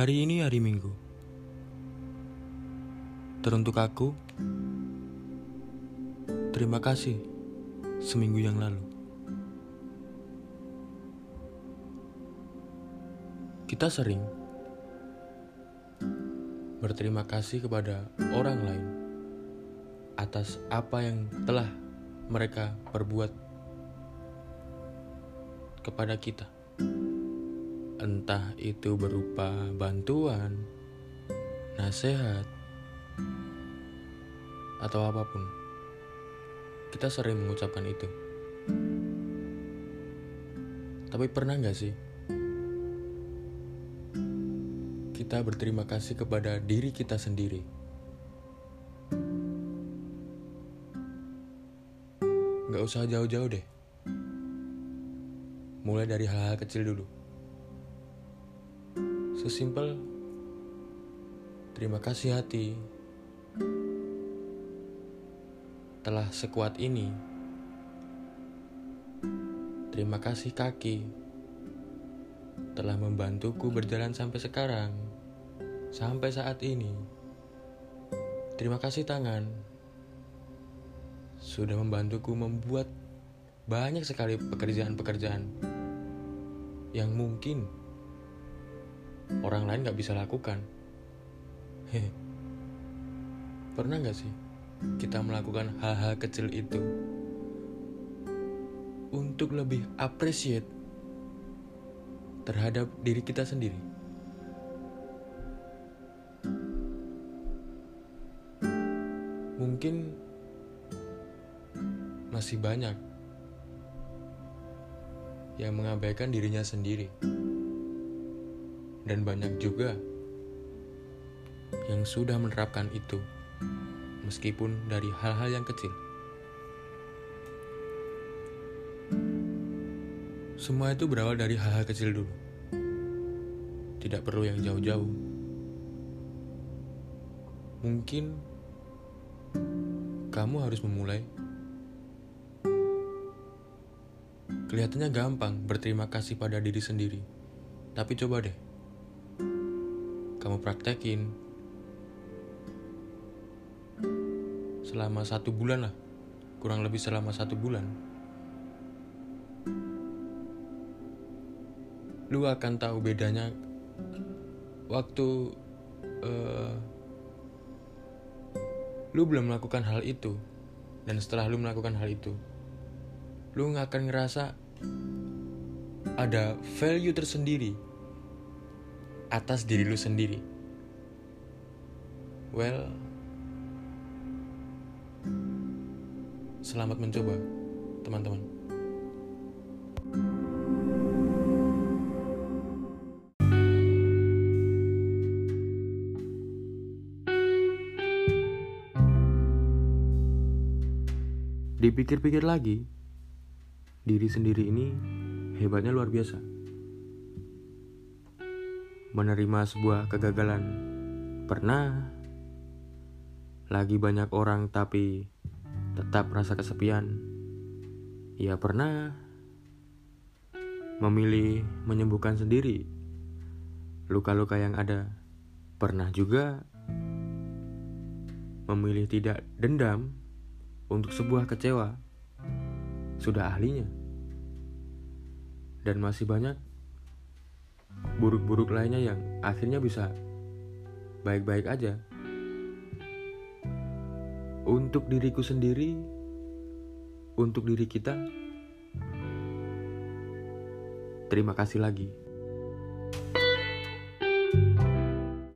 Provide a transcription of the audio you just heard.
Hari ini hari Minggu. Teruntuk aku, terima kasih seminggu yang lalu. Kita sering berterima kasih kepada orang lain atas apa yang telah mereka perbuat kepada kita entah itu berupa bantuan, nasihat, atau apa pun. Kita sering mengucapkan itu. Tapi pernah nggak sih kita berterima kasih kepada diri kita sendiri? Nggak usah jauh-jauh deh. Mulai dari hal-hal kecil dulu. Sesimpel terima kasih hati telah sekuat ini. Terima kasih kaki telah membantuku berjalan sampai sekarang, sampai saat ini. Terima kasih tangan sudah membantuku membuat banyak sekali pekerjaan-pekerjaan yang mungkin orang lain gak bisa lakukan. Hehe. Pernah gak sih kita melakukan hal-hal kecil itu untuk lebih appreciate terhadap diri kita sendiri? Mungkin masih banyak yang mengabaikan dirinya sendiri dan banyak juga yang sudah menerapkan itu, meskipun dari hal-hal yang kecil. Semua itu berawal dari hal-hal kecil dulu, tidak perlu yang jauh-jauh. Mungkin kamu harus memulai. Kelihatannya gampang berterima kasih pada diri sendiri, tapi coba deh kamu praktekin. Selama satu bulan lah. Kurang lebih selama satu bulan. Lu akan tahu bedanya waktu uh, lu belum melakukan hal itu. Dan setelah lu melakukan hal itu lu akan ngerasa ada value tersendiri atas diri lu sendiri. Well, selamat mencoba, teman-teman. Dipikir-pikir lagi, diri sendiri ini hebatnya luar biasa menerima sebuah kegagalan. Pernah lagi banyak orang tapi tetap merasa kesepian. Ia pernah memilih menyembuhkan sendiri luka-luka yang ada. Pernah juga memilih tidak dendam untuk sebuah kecewa. Sudah ahlinya. Dan masih banyak buruk-buruk lainnya yang akhirnya bisa baik-baik aja. Untuk diriku sendiri, untuk diri kita, terima kasih lagi.